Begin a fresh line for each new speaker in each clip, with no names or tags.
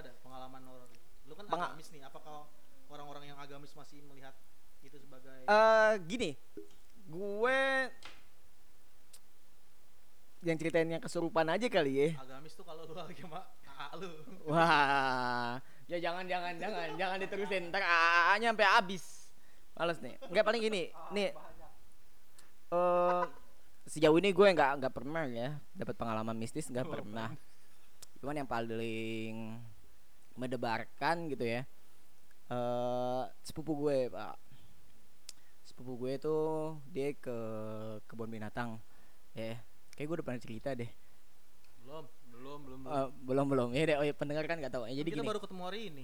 ada pengalaman horor lu kan
Penga-
agamis nih apakah orang-orang yang agamis masih melihat itu sebagai
Eh gini, gue yang ceritain yang kesurupan aja kali ya.
agamis tuh kalau lu lagi sama kakak lu
Wah, ya jangan jangan jangan jangan diterusin. Ntar AA-nya sampai habis. Males nih. Enggak paling gini, nih. Eh sejauh ini gue nggak nggak pernah ya dapat pengalaman mistis nggak pernah. Cuman yang paling mendebarkan gitu ya. Eh sepupu gue, Pak. Sepupu gue tuh dia ke kebun binatang. Ya, kayak gue udah pernah cerita deh.
belum belum belum belum
Eh, belum belum ya deh, oh ya pendengar kan nggak tahu Ya, jadi
kita
gini
baru ketemu hari ini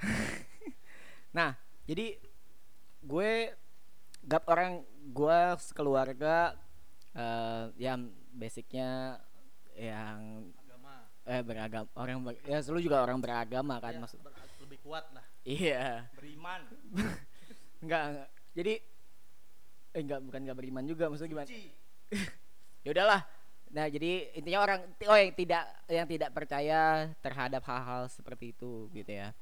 nah jadi gue gap orang gue sekeluarga eh yang basicnya yang eh beragam orang ber- ya selalu juga orang beragama kan
Ya,
maksud
ber- lebih kuat lah.
Iya.
Beriman.
Enggak, enggak. jadi eh enggak bukan enggak beriman juga maksudnya gimana? Ya udahlah. Nah jadi intinya orang oh yang tidak yang tidak percaya terhadap hal-hal seperti itu gitu ya.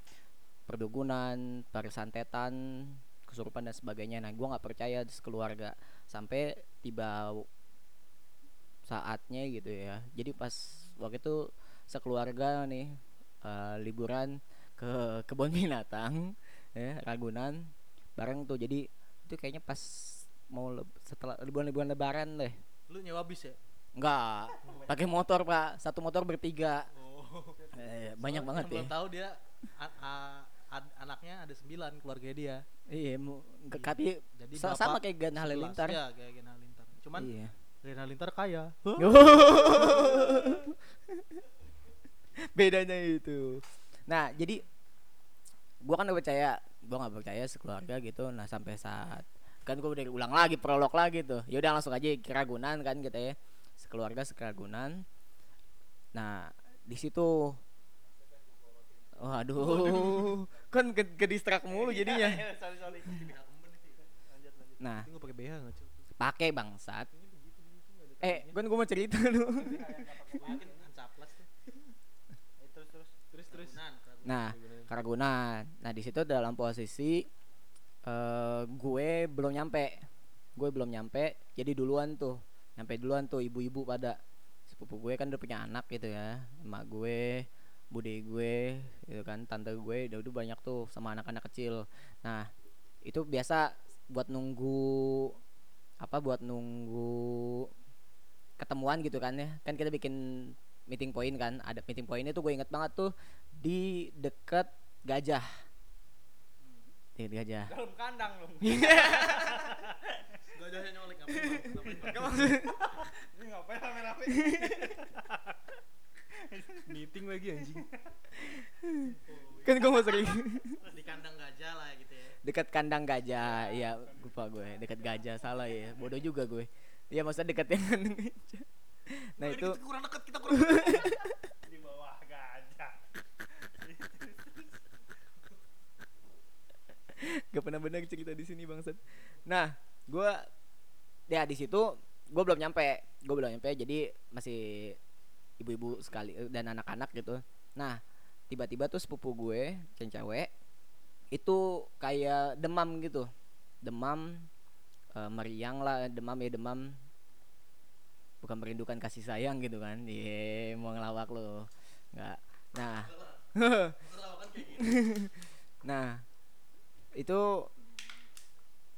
Perdukunan persantetan kesurupan dan sebagainya. Nah gua nggak percaya sekeluarga sampai tiba saatnya gitu ya. Jadi pas waktu itu sekeluarga nih eh, liburan ke kebun binatang ya Ragunan bareng tuh. Jadi itu kayaknya pas mau leb- setelah liburan-liburan lebaran deh.
Lu nyewa bis ya?
Enggak, pakai motor pak, satu motor bertiga.
oh.
Eh, banyak banget ya.
belum tahu dia a- anaknya ada sembilan keluarga dia.
Iya, tapi
jadi bapak
sama kayak Gan Halilintar.
ya kayak Gen Halilintar cuman
Iya.
Gen Halilintar kaya
Bedanya itu. Nah, jadi gua kan udah percaya, gua nggak percaya sekeluarga gitu. Nah, sampai saat kan gua udah ulang lagi prolog lagi tuh. Ya udah langsung aja ke Ragunan kan kita ya. Sekeluarga sekeragunan. Nah, di situ Waduh, kan ke, ke distrak mulu jadinya.
lanjut
Nah,
gue pakai
bangsat. Eh, kan gua mau cerita lu.
mungkin ancaplas tuh
Eh, terus terus
Nah, Keragunan. Nah, di situ dalam posisi eh gue belum nyampe. Gue belum nyampe, jadi duluan tuh. Nyampe duluan tuh ibu-ibu pada sepupu gue kan udah punya anak gitu ya. Emak gue, bude gue, gitu kan, tante gue udah udah banyak tuh sama anak-anak kecil. Nah, itu biasa buat nunggu apa buat nunggu ketemuan gitu kan ya. Kan kita bikin meeting point kan. Ada meeting point itu gue inget banget tuh di dekat gajah. Di dekat gajah.
Dalam kandang lu
gajahnya nyolek ngapain ngapain
ngapain rame-rame?
Meeting lagi anjing.
Kan gue mau sering.
Di kandang gajah lah gitu ya.
Dekat kandang gajah. Iya lupa gue. Dekat gajah salah ya. Bodoh juga gue. Iya maksudnya dekat yang kandang gajah nah itu
kita kurang dekat kita kurang dekat
di bawah gajah.
Gak pernah benar cerita di sini bangsat. Nah gue ya di situ gue belum nyampe. Gue belum nyampe jadi masih ibu-ibu sekali eh, dan anak-anak gitu. Nah tiba-tiba tuh sepupu gue yang cewek itu kayak demam gitu. Demam eh, meriang lah demam ya demam bukan merindukan kasih sayang gitu kan iya mau ngelawak lo nggak nah Nah, itu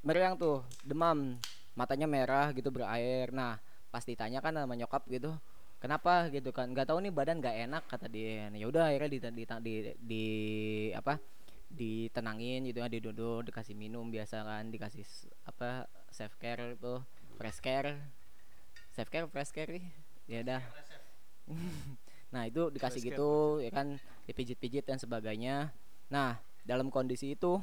meriang tuh, demam, matanya merah gitu berair. Nah, pas ditanya kan sama nyokap gitu, kenapa gitu kan? Gak tahu nih badan gak enak kata dia. Nah, ya udah akhirnya di, di, di, di apa? ditenangin gitu ya diduduk dikasih minum biasa kan dikasih apa self care tuh fresh care self care fresh care nih. ya udah. Nah itu dikasih
Fresh care,
gitu ya kan dipijit-pijit dan sebagainya. Nah dalam kondisi itu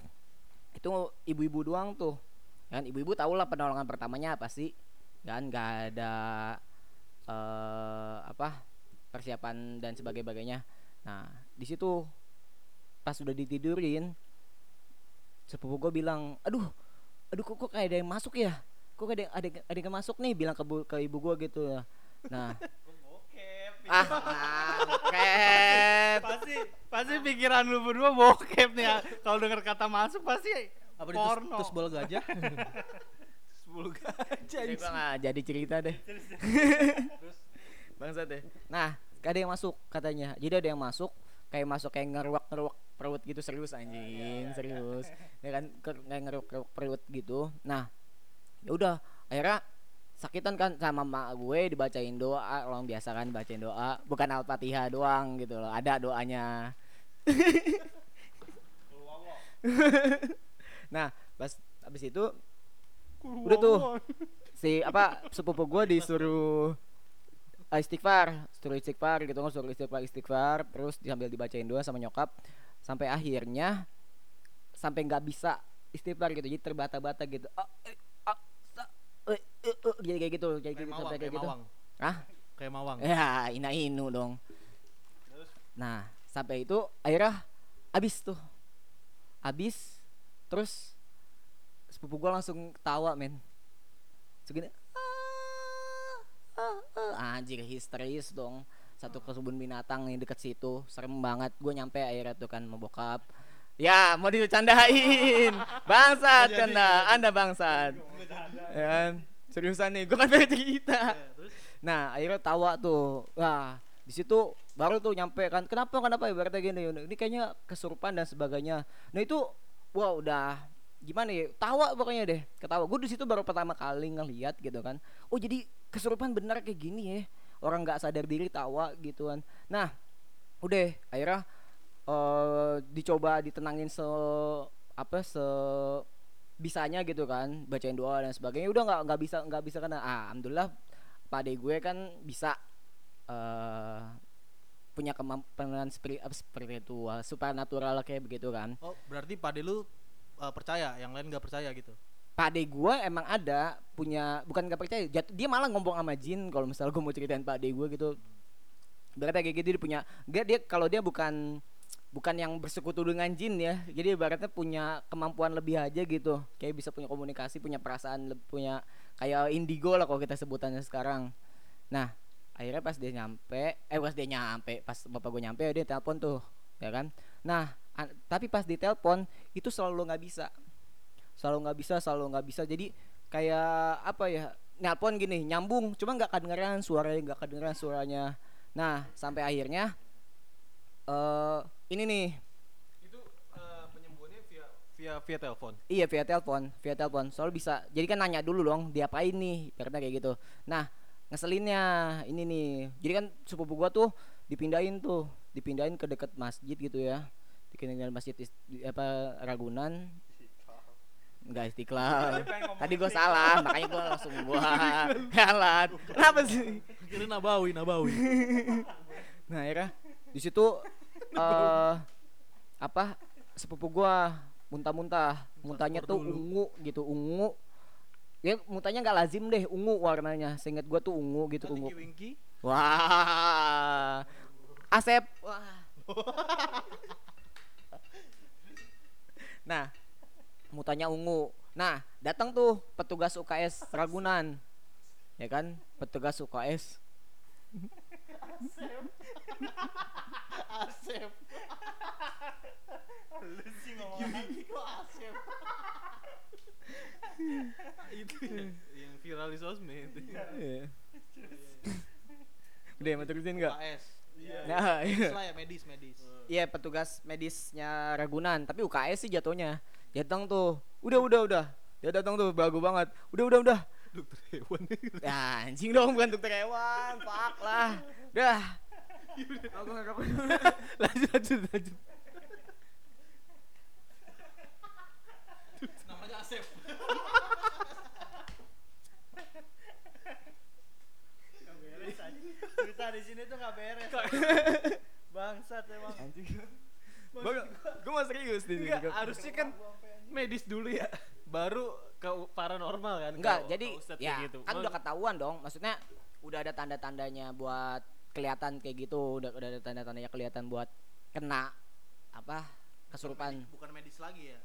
itu ibu-ibu doang tuh. Kan ibu-ibu tau lah penolongan pertamanya apa sih? Kan nggak ada eh apa persiapan dan sebagainya. Nah di situ pas sudah ditidurin sepupu gue bilang aduh aduh kok, kok kayak ada yang masuk ya kok ada ada ada yang masuk nih? Bilang ke bu, ke ibu gue gitu ya. Nah. Ah bokep.
Pasti pasti pikiran lu berdua bokep nih ya. Kalau dengar kata masuk pasti
Apa itu
porno.
terus bola gajah? Sepuluh gajah.
Jadi gua nggak jadi cerita deh. Bangsat deh. Nah ada yang masuk katanya. Jadi ada yang masuk kayak masuk kayak ngeruak ngeruak perut gitu serius anjing serius. Ya kan kayak ngeruak ngeruak perut gitu. Nah ya udah akhirnya sakitan kan sama mak gue dibacain doa orang biasa kan bacain doa. Bukan al-fatihah doang gitu loh ada doanya. Nah pas habis itu udah tuh si apa sepupu gue disuruh uh, istighfar suruh istighfar gitu kan suruh istighfar istighfar terus sambil dibacain doa sama nyokap. Sampai akhirnya sampai nggak bisa istighfar gitu jadi terbata-bata gitu. Ah, eh, jadi kayak gitu jadi
Kayak
gitu sampai
kayak
gitu.
mawang.
Hah?
Kayak mawang.
ya ina inu dong. Nah sampai itu akhirnya abis tuh. Abis terus sepupu gua langsung ketawa men. Segini "Ah, ah, ah." anjir histeris dong. Satu kebun binatang yang deket situ serem banget. Gue nyampe akhirnya tuh kan mau bokap. Ya mau dicandain. Bangsat canda anda bangsat. Ya kan seriusan nih gue kan pengen cerita.
Ya, terus?
Nah akhirnya tawa tuh. Wah di situ baru tuh nyampe kan. Kenapa kenapa ibaratnya gini? Ini kayaknya kesurupan dan sebagainya. Nah itu Wah udah Gimana ya? Tawa pokoknya deh Ketawa. Gue di situ baru pertama kali ngeliat gitu kan. Oh jadi kesurupan benar kayak gini ya. Orang nggak sadar diri tawa gitu kan. Nah Udah akhirnya eh Dicoba ditenangin se Apa se bisanya gitu kan bacain doa dan sebagainya udah nggak nggak bisa nggak bisa karena ah, alhamdulillah pak ade gue kan bisa eh punya kemampuan spiri, apa, spiritual supernatural kayak begitu kan.
Oh berarti pade lu uh, percaya, yang lain nggak percaya gitu.
pak ade gue emang ada punya bukan nggak percaya jat- dia malah ngomong sama jin kalau misalnya gue mau ceritain pak ade gue gitu. Berarti kayak gitu dia punya dia dia kalau dia bukan bukan yang bersekutu dengan jin ya. Jadi ibaratnya punya kemampuan lebih aja gitu. Kayak bisa punya komunikasi punya perasaan punya kayak indigo lah kalau kita sebutannya sekarang. Nah akhirnya pas dia nyampe eh pas dia nyampe pas bapak gue nyampe dia telepon tuh ya kan? Nah tapi pas ditelepon itu selalu nggak bisa. Selalu nggak bisa selalu nggak bisa. Jadi kayak apa ya nelpon gini nyambung cuma nggak kedengeran suaranya nggak kedengeran suaranya. Nah sampai akhirnya eh ini nih
Itu uh, penyembuhannya via via via telepon.
Iya via telepon, via telepon. Soal bisa. Jadi kan nanya dulu dong, diapain nih? Karena kayak gitu. Nah, ngeselinnya ini nih. Jadi kan sepupu gua tuh dipindahin tuh, dipindahin ke dekat masjid gitu ya. Dipindahin masjid di- apa Ragunan. Enggak istiqlal. Tadi gua salah, makanya gua langsung gua jalan. Kenapa sih?
Kira Nabawi, Nabawi.
Nah, akhirnya di situ eh apa sepupu gua muntah-muntah, muntahnya tuh
dulu.
ungu gitu, ungu. Ya muntahnya nggak lazim deh, ungu warnanya. Seingat gua tuh ungu gitu, ungu.
Winky, Winky.
Wah. Asep. Wah. nah, mutanya ungu. Nah, datang tuh petugas UKS Ragunan. Ya kan? Petugas UKS.
Asep.
Lu sih ngomong
kok Asep. itu ya, yang viral di sosmed.
Iya. Udah mau terusin nggak?
UKS. Iya.
Nah, iya.
Lah ya, medis, medis.
Iya petugas medisnya Ragunan, tapi UKS sih jatuhnya. Datang tuh, udah udah udah. Dia datang tuh bagus banget. Udah udah udah.
Dokter hewan.
Ya anjing dong bukan dokter hewan, pak lah. Aku ngerokok dulu.
lanjut, lanjut, lanjut. Namanya Asep.
Nggak beres aja. Cerita di sini tuh nggak beres. Bangsat emang.
Gue mau serius di sini.
Enggak, harusnya kan medis dulu ya. Baru ke paranormal kan.
Enggak, jadi ya
gitu.
kan udah ketahuan dong. Maksudnya udah ada tanda-tandanya buat kelihatan kayak gitu, udah udah ada tanda-tandanya kelihatan buat kena apa kesurupan.
bukan medis lagi ya.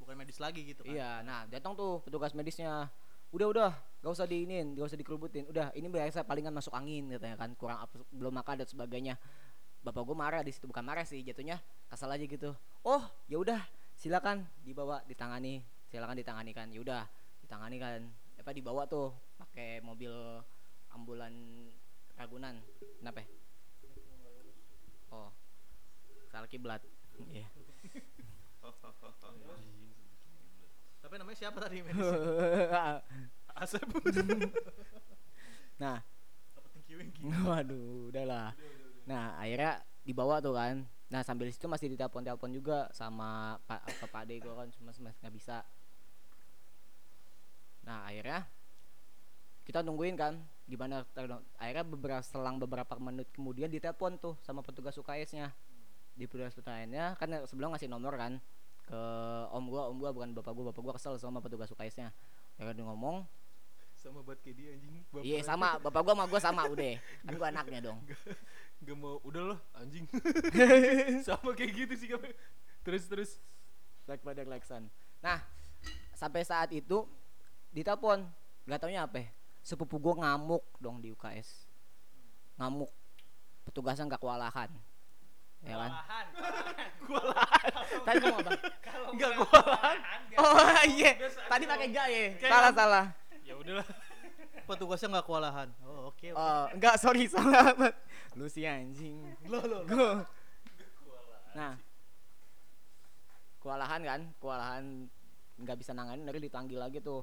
Bukan medis lagi gitu kan.
Iya, nah datang tuh petugas medisnya. Udah udah, gak usah diinin gak usah dikerubutin udah ini biasa palingan masuk angin katanya kan kurang apa belum makan dan sebagainya bapak gue marah di situ bukan marah sih jatuhnya kesal aja gitu oh ya udah silakan dibawa ditangani silakan ditangani kan ya udah ditangani kan apa dibawa tuh pakai mobil ambulan Ragunan kenapa ya? oh salah kiblat Iya.
Tapi namanya siapa tadi?
Asep.
nah? Waduh, udahlah. Nah, akhirnya dibawa tuh kan. Nah, sambil situ masih ditelepon-telepon juga sama Pak apa Pak Ade gua kan cuma masih nggak bisa. Nah, akhirnya kita nungguin kan gimana akhirnya beberapa selang beberapa menit kemudian ditelepon tuh sama petugas UKS-nya. Di petugas UKS-nya kan sebelum ngasih nomor kan ke om gua, om gua bukan bapak gua, bapak gua kesel sama petugas UKS-nya. Akhirnya dia ngomong,
Sama buat kayak dia anjing.
Iya sama, bapak gua sama gua sama udah. Kan gua anaknya dong.
Gak mau, udah loh anjing. sama kayak gitu sih. Terus terus.
like pada Lexan. Nah, sampai saat itu ditelepon, nggak taunya apa? Sepupu gue ngamuk dong di UKS. Ngamuk. Petugasnya nggak kewalahan. Ya kan?
Kewalahan.
Tadi ngomong apa?
Enggak kewalahan.
Oh iya, tadi pakai gak ya? Salah salah.
Ya udahlah.
Petugasnya nggak kewalahan. Oh, oke. oke.
Oh, enggak sorry salah banget. Lu si anjing.
Lo lo.
Gua. Nah, kewalahan kan, kewalahan nggak bisa nanganin dari ditanggil lagi tuh.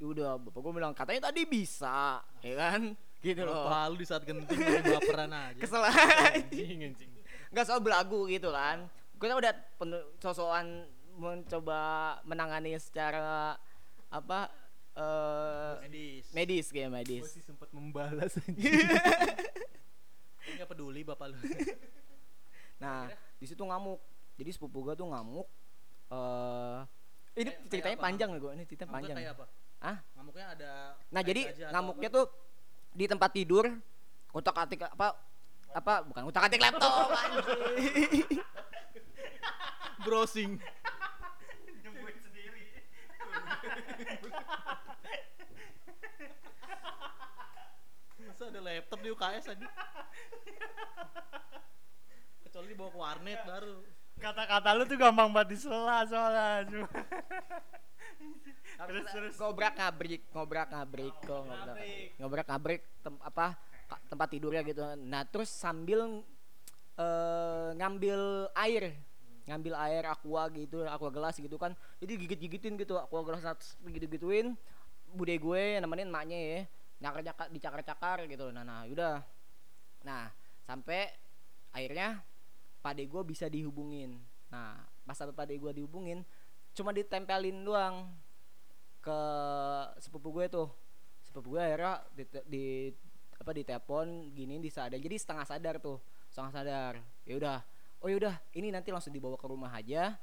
Ya udah, bapak gue bilang katanya tadi bisa, ya kan? Gitu loh.
Palu di saat genting baperan aja.
Kesel
Anjing anjing.
nggak soal belagu gitu kan. Kita udah penuh sosokan mencoba menangani secara apa eh
Medis.
medis kayak
Gue
medis.
sih sempat membalas anjing.
Enggak peduli bapak lu.
Nah, di situ ngamuk. Jadi sepupu gua tuh ngamuk. Eh ini
Kayak-
ceritanya
kayak
panjang nih gua, ini ceritanya panjang.
apa?
Ah?
Ngamuknya ada
Nah, jadi ngamuknya
apa?
tuh di tempat tidur, utak-atik apa apa bukan utak-atik laptop anjing.
Browsing.
nyembuhin sendiri. Masa ada laptop di UKS aja? Kecuali dibawa ke warnet baru.
Kata-kata lu tuh gampang banget disela soalnya. Terus terus.
ngobrak ngabrik ngobrak ngabrik kok ngobrak
Ngabrik.
ngobrak ngabrik tem- apa tempat tidurnya gitu. Nah terus sambil eh, ngambil air. Ngambil air aqua gitu aqua gelas gitu kan. Jadi gigit gigitin gitu aqua gelas gitu gituin bude gue nemenin maknya ya nyakar nyakar dicakar cakar gitu. Nah nah yaudah. Nah sampai akhirnya pade gue bisa dihubungin. Nah pas sampai pade gue dihubungin cuma ditempelin doang ke sepupu gue tuh. Sepupu gue akhirnya di, di apa di telepon gini di sadar jadi setengah sadar tuh setengah sadar. Ya udah oh ya udah ini nanti langsung dibawa ke rumah aja.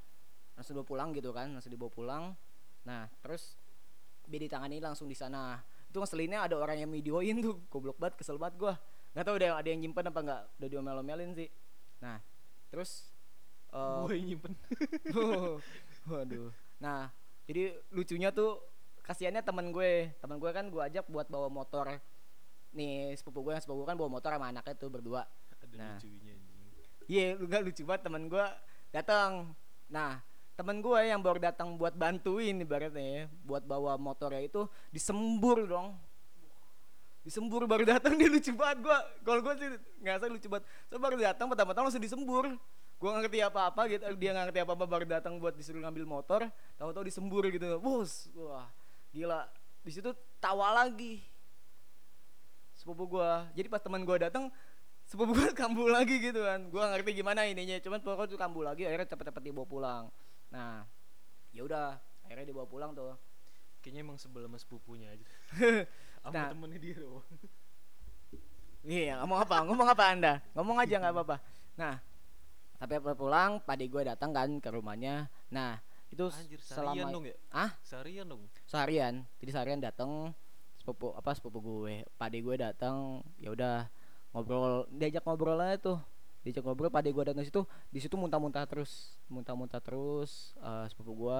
Langsung dibawa pulang gitu kan langsung dibawa pulang. Nah terus biar ditangani langsung di sana. Itu ngeselinnya ada orang yang videoin tuh goblok banget kesel banget gua. Nggak tahu deh ada yang nyimpen apa nggak udah diomel-omelin sih. Nah terus eh,
Gue nyimpen.
Waduh. Nah, jadi lucunya tuh kasihannya temen gue, temen gue kan gue ajak buat bawa motor. Nih sepupu gue yang sepupu gue kan bawa motor sama anaknya tuh berdua.
Ada
Nah.
lucunya.
Iya, lu nggak lucu banget temen gue datang. Nah, temen gue yang baru datang buat bantuin ibaratnya ya, buat bawa motornya itu disembur dong. Disembur baru datang dia lucu banget gua. Kalau gua sih nggak lucu banget. So baru datang pertama-tama langsung disembur. Gua nggak ngerti apa-apa gitu. Dia nggak ngerti apa-apa baru datang buat disuruh ngambil motor, tahu-tahu disembur gitu. Bos, wah, gila. Di situ tawa lagi. Sepupu gua. Jadi pas teman gua datang sepupu gua kambuh lagi gitu kan. Gua nggak ngerti gimana ininya. Cuman pokoknya tuh kambuh lagi akhirnya cepet-cepet dibawa pulang. Nah, ya udah, akhirnya dibawa pulang tuh.
Kayaknya emang sebel sama sepupunya aja. Sama
Nah.
temennya dia doang.
Iya, ngomong apa? Ngomong apa Anda? Ngomong aja nggak apa-apa. Nah, sampai pulang, pade gue datang kan ke rumahnya. Nah, itu
Anjir,
selama
dong ya?
Ah?
Seharian dong.
seharian. Jadi seharian datang sepupu apa sepupu gue. Pade gue datang, ya udah ngobrol, diajak ngobrol aja tuh. Diajak ngobrol, pade gue datang situ, di situ muntah-muntah terus, muntah-muntah terus eh, sepupu gue.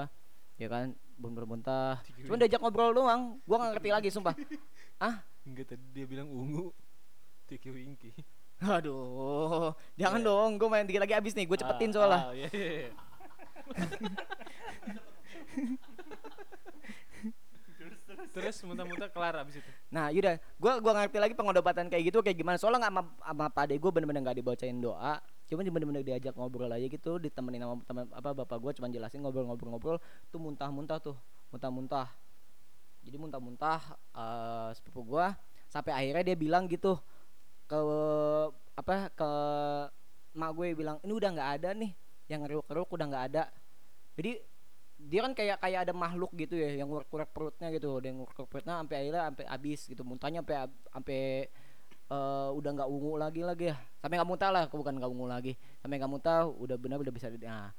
ya kan bener muntah
Tiga
cuma diajak ngobrol doang gua nggak ngerti lagi sumpah
Enggak tadi dia bilang ungu. Tiki Winky.
Aduh jangan
Ya.
dong gua main dikit lagi abis nih gue cepetin soalnya
Ah, iya, iya, iya. Terus muntah-muntah kelar abis itu.
Nah, yaudah, gua gua ngerti lagi pengobatan kayak gitu kayak gimana. Soalnya nggak sama, sama pade gue bener-bener nggak dibacain doa. Cuma bener-bener diajak ngobrol aja gitu, ditemenin sama teman apa bapak gua cuman jelasin ngobrol-ngobrol-ngobrol tuh muntah-muntah tuh, muntah-muntah. Jadi muntah-muntah eh sepupu gua sampai akhirnya dia bilang gitu ke apa ke mak gue bilang ini udah nggak ada nih yang ngeruk-ngeruk udah nggak ada. Jadi dia kan kayak kayak ada makhluk gitu ya yang ngurek-ngurek perutnya gitu dia ngurek perutnya sampai akhirnya sampai habis gitu. Muntahnya sampai sampai eh, udah nggak ungu lagi lagi ya. Sampai nggak muntah lah bukan nggak ungu lagi. Sampai nggak muntah udah benar udah bisa nah,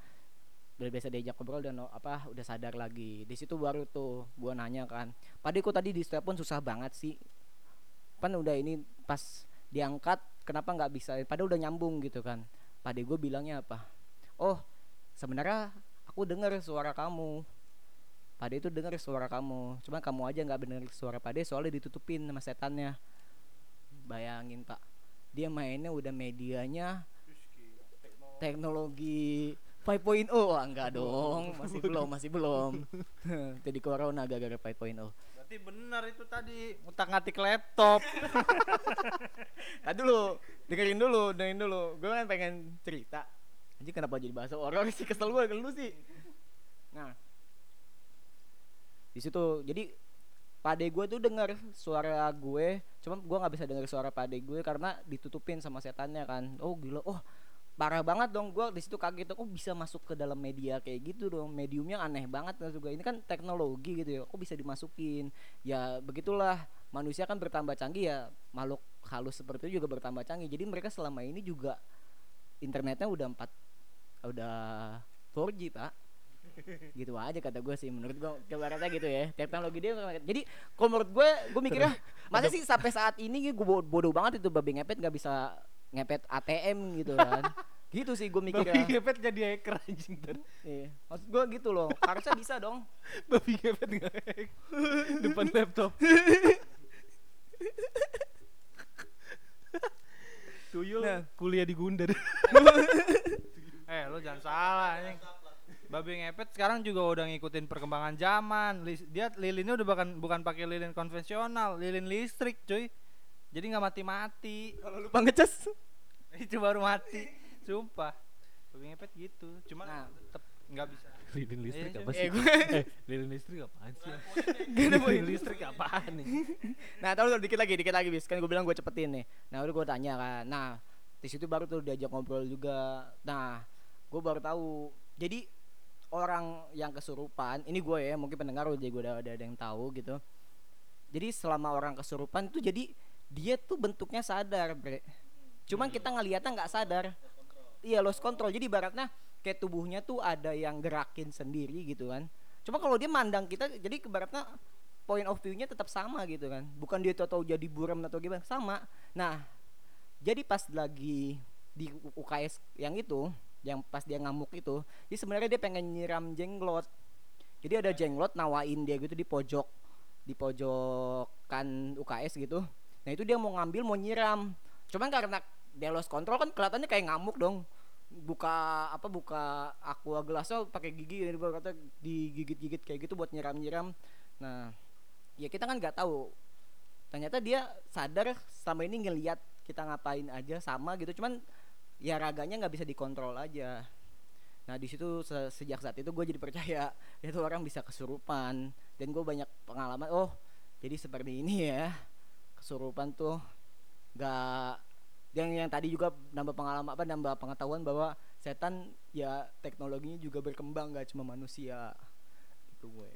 udah biasa diajak ngobrol dan apa udah sadar lagi. Di situ baru tuh gua nanya kan padiku tadi di telepon susah banget sih? Kan udah ini pas diangkat kenapa nggak bisa? Padahal udah nyambung gitu kan. Pade gue bilangnya apa? Oh sebenarnya aku dengar suara kamu. Pade itu dengar suara kamu. Cuma kamu aja nggak bener suara Pade soalnya ditutupin sama setannya. Bayangin pak. Dia mainnya udah medianya teknologi 5.0 Wah, enggak dong masih belum masih belum jadi corona gara-gara 5.0
Berarti benar itu tadi ngutak ngatik laptop.
Nah dulu, dengerin dulu, dengerin dulu. Gue kan pengen cerita. Anjing kenapa jadi bahasa orang sih kesel gue lu sih. Nah, di situ jadi pade gue tuh denger suara gue, cuma gue nggak bisa denger suara pade gue karena ditutupin sama setannya kan. Oh gila, oh parah banget dong gue di situ kaget oh bisa masuk ke dalam media kayak gitu dong? Mediumnya aneh banget kan juga ini kan teknologi gitu ya kok bisa dimasukin? Ya begitulah manusia kan bertambah canggih ya makhluk halus seperti itu juga bertambah canggih. Jadi mereka selama ini juga internetnya udah empat udah 4G pak. Gitu aja kata gue sih menurut gue kebaratnya gitu ya teknologi dia jadi kalau menurut gue gue mikirnya masa sih sampai saat ini gue bodoh banget itu babi ngepet nggak bisa ngepet ATM gitu kan gitu sih gue
Babi
mikirnya
ngepet jadi hacker anjing
iya. maksud gue gitu loh harusnya bisa dong
Babi ngepet nggak hack depan laptop. Tuyul
Nah.
kuliah di Gundar.
eh, lu jangan salah anjing. Babi ngepet sekarang juga udah ngikutin perkembangan zaman. Dia lilinnya udah bukan bukan pakai lilin konvensional, lilin listrik, cuy. Jadi nggak mati-mati.
kalau lupa ngecas
Itu baru mati. Sumpah. Babi ngepet gitu. Cuma
Nah.
tetep nggak bisa.
lilin listrik
Iya,
apa
eh
sih?
gue
Eh, lilin listrik apaan sih? lilin listrik apaan nih?
Nah, tahu dikit lagi, dikit lagi bis. Kan gue bilang gue cepetin nih. Nah, udah gue tanya kan. Nah, di situ baru tuh diajak ngobrol juga. Nah, gue baru tahu. Jadi orang yang kesurupan, ini gue ya, mungkin pendengar udah gue ada, ada yang tahu gitu. Jadi selama orang kesurupan itu jadi dia tuh bentuknya sadar, bre. Cuman kita ngeliatnya nggak sadar. Iya, lost control. Jadi ibaratnya kayak tubuhnya tuh ada yang gerakin sendiri gitu kan. Cuma kalau dia mandang kita, jadi ibaratnya point of view-nya tetap sama gitu kan bukan dia tahu jadi buram atau gimana sama nah jadi pas lagi di UKS yang itu yang pas dia ngamuk itu dia sebenarnya dia pengen nyiram jenglot jadi ada jenglot nawain dia gitu di pojok di pojokan UKS gitu nah itu dia mau ngambil mau nyiram. Cuman karena dia lost control kan kelihatannya kayak ngamuk dong. Buka apa buka aqua gelasnya pakai gigi ini kata digigit-gigit kayak gitu buat nyiram-nyiram. Nah ya kita kan nggak tahu. Ternyata dia sadar selama ini ngelihat kita ngapain aja sama gitu. Cuman ya raganya nggak bisa dikontrol aja. Nah di situ se- sejak saat itu gue jadi percaya itu orang bisa kesurupan. Dan gue banyak pengalaman oh jadi seperti ini ya kesurupan tuh nggak yang yang tadi juga nambah pengalaman apa nambah pengetahuan bahwa setan ya teknologinya juga berkembang gak cuma manusia. Itu gue